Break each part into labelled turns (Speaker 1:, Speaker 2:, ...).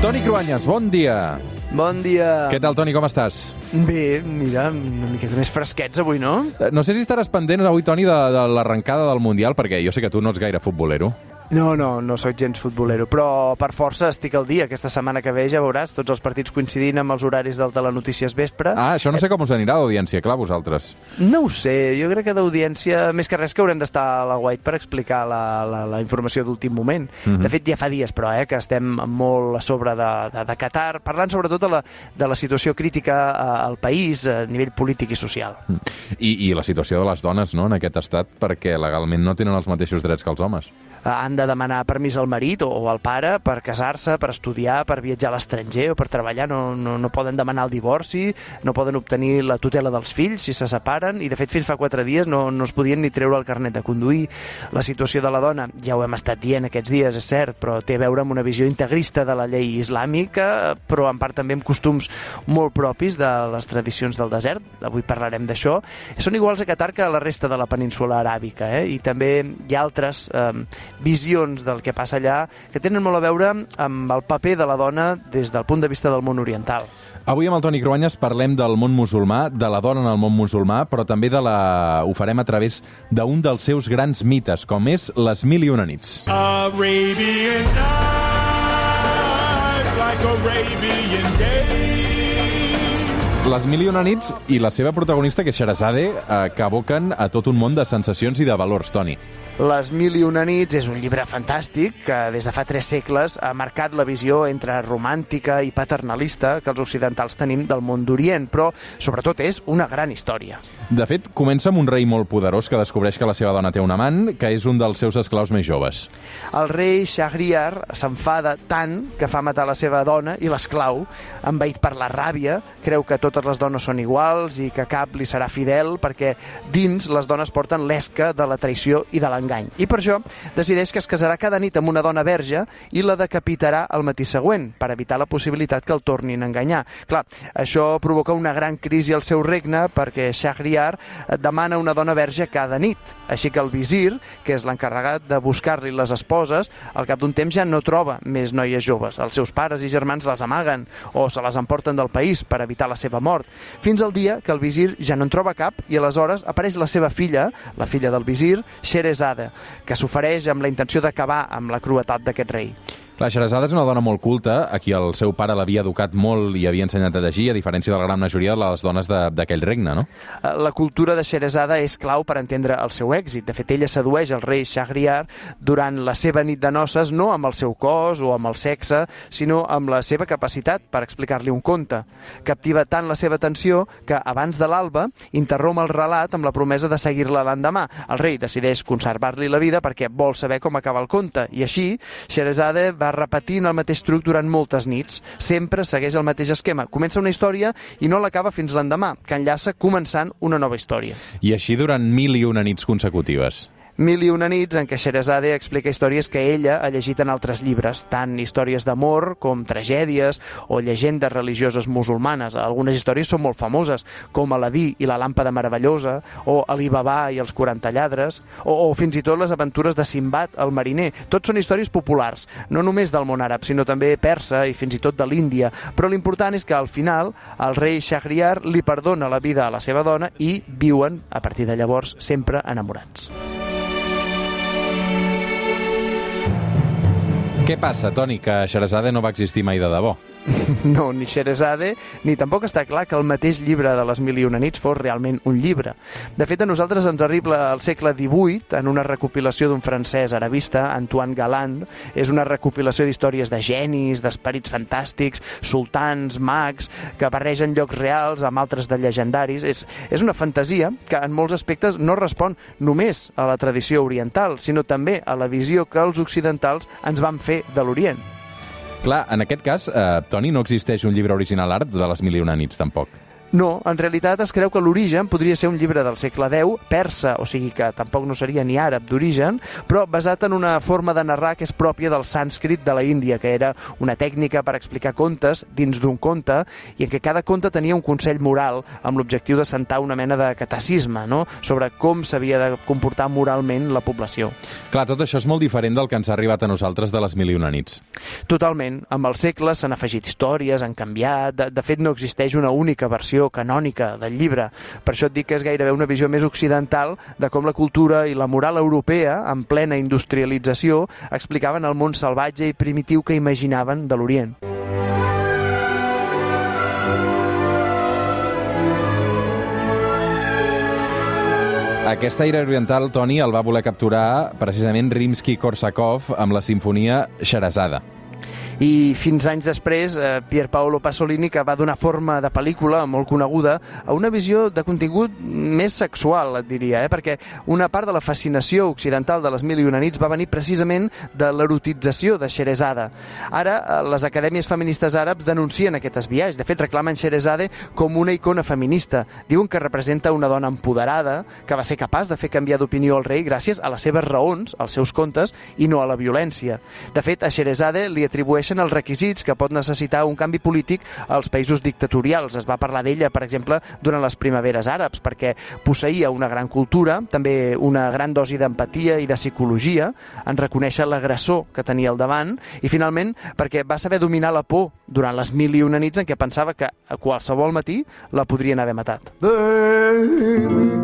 Speaker 1: Toni Cruanyes, bon dia.
Speaker 2: Bon dia.
Speaker 1: Què tal, Toni, com estàs?
Speaker 2: Bé, mira, una miqueta més fresquets avui, no?
Speaker 1: Eh, No sé si estaràs pendent avui, Toni, de, de l'arrencada del Mundial, perquè jo sé que tu no ets gaire futbolero.
Speaker 2: No, no, no sóc gens futbolero, però per força estic al dia. Aquesta setmana que ve ja veuràs tots els partits coincidint amb els horaris del Telenotícies Vespre.
Speaker 1: Ah, això no sé com us anirà d'audiència, clar, vosaltres.
Speaker 2: No ho sé, jo crec que d'audiència, més que res que haurem d'estar a la White per explicar la, la, la informació d'últim moment.
Speaker 1: Mhm.
Speaker 2: De fet, ja fa dies, però, eh, que estem molt a sobre de, de, de Qatar, parlant sobretot de la, de la situació crítica eh, al país a nivell polític i social.
Speaker 1: I, I la situació de les dones, no?, en aquest estat, perquè legalment no tenen els mateixos drets que els homes.
Speaker 2: Han de demanar permís al marit o, o al pare per casar-se, per estudiar, per viatjar a l'estranger o per treballar. No, no, no poden demanar el divorci, no poden obtenir la tutela dels fills si se separen i, de fet, fins fa quatre dies no, no es podien ni treure el carnet de conduir. La situació de la dona, ja ho hem estat dient aquests dies, és cert, però té a veure amb una visió integrista de la llei islàmica, però en part també amb costums molt propis de les tradicions del desert. Avui parlarem d'això. Són iguals a Qatar que a la resta de la península aràbica, eh? i també hi ha altres eh, visions del que passa allà que tenen molt a veure amb el paper de la dona des del punt de vista del món oriental.
Speaker 1: Avui amb el Toni Cruanyes parlem del món musulmà, de la dona en el món musulmà, però també de la... ho farem a través d'un dels seus grans mites, com és les mil i una nits.
Speaker 3: Arabian nights like Arabian days.
Speaker 1: Les mil i una nits i la seva protagonista, que és Sherazade, eh, que aboquen a tot un món de sensacions i de valors, Toni.
Speaker 2: Les mil i una nits és un llibre fantàstic que des de fa tres segles ha marcat la visió entre romàntica i paternalista que els occidentals tenim del món d'Orient, però sobretot és una gran història.
Speaker 1: De fet, comença amb un rei molt poderós que descobreix que la seva dona té un amant, que és un dels seus esclaus més joves.
Speaker 2: El rei Shahriar s'enfada tant que fa matar la seva dona i l'esclau, envaït per la ràbia, creu que totes les dones són iguals i que cap li serà fidel perquè dins les dones porten l'esca de la traïció i de l'engany. I per això decideix que es casarà cada nit amb una dona verge i la decapitarà el matí següent per evitar la possibilitat que el tornin a enganyar. Clar, això provoca una gran crisi al seu regne perquè Shahriar demana una dona verge cada nit. Així que el visir, que és l'encarregat de buscar-li les esposes, al cap d'un temps ja no troba més noies joves. Els seus pares i germans les amaguen o se les emporten del país per evitar la seva mort. Fins al dia que el visir ja no en troba cap i aleshores apareix la seva filla, la filla del visir, Sherezada, que s'ofereix amb la intenció d'acabar amb la cruetat d'aquest rei.
Speaker 1: La Sherazada és una dona molt culta, a qui el seu pare l'havia educat molt i havia ensenyat a llegir, a diferència de la gran majoria de les dones d'aquell regne, no?
Speaker 2: Eh, La cultura de Sherezada és clau per entendre el seu èxit. De fet, ella sedueix el rei Shahriar durant la seva nit de noces, no amb el seu cos o amb el sexe, sinó amb la seva capacitat per explicar-li un conte. Captiva tant la seva atenció que, abans de l'alba, interromp el relat amb la promesa de seguir-la l'endemà. El rei decideix conservar-li la vida perquè vol saber com acaba el conte, i així Sherazade va repetint el mateix truc durant moltes nits. Sempre segueix el mateix esquema. Comença una història i no l'acaba fins l'endemà, que enllaça començant una nova història.
Speaker 1: I així durant mil i una nits consecutives.
Speaker 2: Mil i una nits en què Sherazade explica històries que ella ha llegit en altres llibres, tant històries d'amor com tragèdies o llegendes religioses musulmanes. Algunes històries són molt famoses, com Aladí i la làmpada meravellosa, o Alibaba i els 40 lladres, o, o fins i tot les aventures de Simbad, el mariner. Tots són històries populars, no només del món àrab, sinó també persa i fins i tot de l'Índia. Però l'important és que al final el rei Shahriar li perdona la vida a la seva dona i viuen, a partir de llavors, sempre enamorats.
Speaker 1: Què passa, Toni, que Sherazade no va existir mai de debò?
Speaker 2: No, ni Sherazade, ni tampoc està clar que el mateix llibre de les Mil i una nits fos realment un llibre. De fet, a nosaltres ens arriba al segle XVIII en una recopilació d'un francès arabista, Antoine Galland. És una recopilació d'històries de genis, d'esperits fantàstics, sultans, mags, que barregen llocs reals amb altres de llegendaris. És, és una fantasia que en molts aspectes no respon només a la tradició oriental, sinó també a la visió que els occidentals ens van fer de l'Orient.
Speaker 1: Clar, en aquest cas, eh, Toni, no existeix un llibre original art de les mil i una nits, tampoc.
Speaker 2: No, en realitat es creu que l'origen podria ser un llibre del segle X, persa, o sigui que tampoc no seria ni àrab d'origen, però basat en una forma de narrar que és pròpia del sànscrit de la Índia, que era una tècnica per explicar contes dins d'un conte i en què cada conte tenia un consell moral amb l'objectiu de sentar una mena de catecisme no? sobre com s'havia de comportar moralment la població.
Speaker 1: Clar, tot això és molt diferent del que ens ha arribat a nosaltres de les mil i una nits.
Speaker 2: Totalment. Amb els segles s'han afegit històries, han canviat... De, de fet, no existeix una única versió canònica del llibre. Per això et dic que és gairebé una visió més occidental de com la cultura i la moral europea, en plena industrialització, explicaven el món salvatge i primitiu que imaginaven de l'Orient.
Speaker 1: Aquest aire oriental, Toni, el va voler capturar precisament Rimsky-Korsakov amb la sinfonia Sherazada.
Speaker 2: I fins anys després, eh, Pier Paolo Pasolini, que va donar forma de pel·lícula molt coneguda a una visió de contingut més sexual, et diria, eh? perquè una part de la fascinació occidental de les Mil i una nits va venir precisament de l'erotització de Xerezada. Ara, eh, les acadèmies feministes àrabs denuncien aquest esbiaix. De fet, reclamen Xerezade com una icona feminista. Diuen que representa una dona empoderada que va ser capaç de fer canviar d'opinió al rei gràcies a les seves raons, als seus contes, i no a la violència. De fet, a Xerezade li atribueixen els requisits que pot necessitar un canvi polític als països dictatorials. Es va parlar d'ella, per exemple, durant les primaveres àrabs, perquè posseïa una gran cultura, també una gran dosi d'empatia i de psicologia, en reconèixer l'agressor que tenia al davant, i finalment perquè va saber dominar la por durant les mil i una nits en què pensava que a qualsevol matí la podrien haver matat.
Speaker 4: mi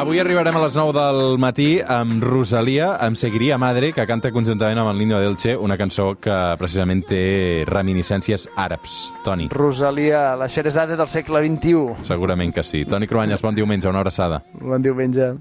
Speaker 1: Avui arribarem a les 9 del matí amb Rosalia, amb Seguiria Madre, que canta conjuntament amb el Niño Delche, una cançó que precisament té reminiscències àrabs. Toni,
Speaker 2: Rosalia, la Xerezade del segle XXI.
Speaker 1: segurament que sí. Toni Cruanyes, bon diumenge, una abraçada.
Speaker 2: Bon diumenge.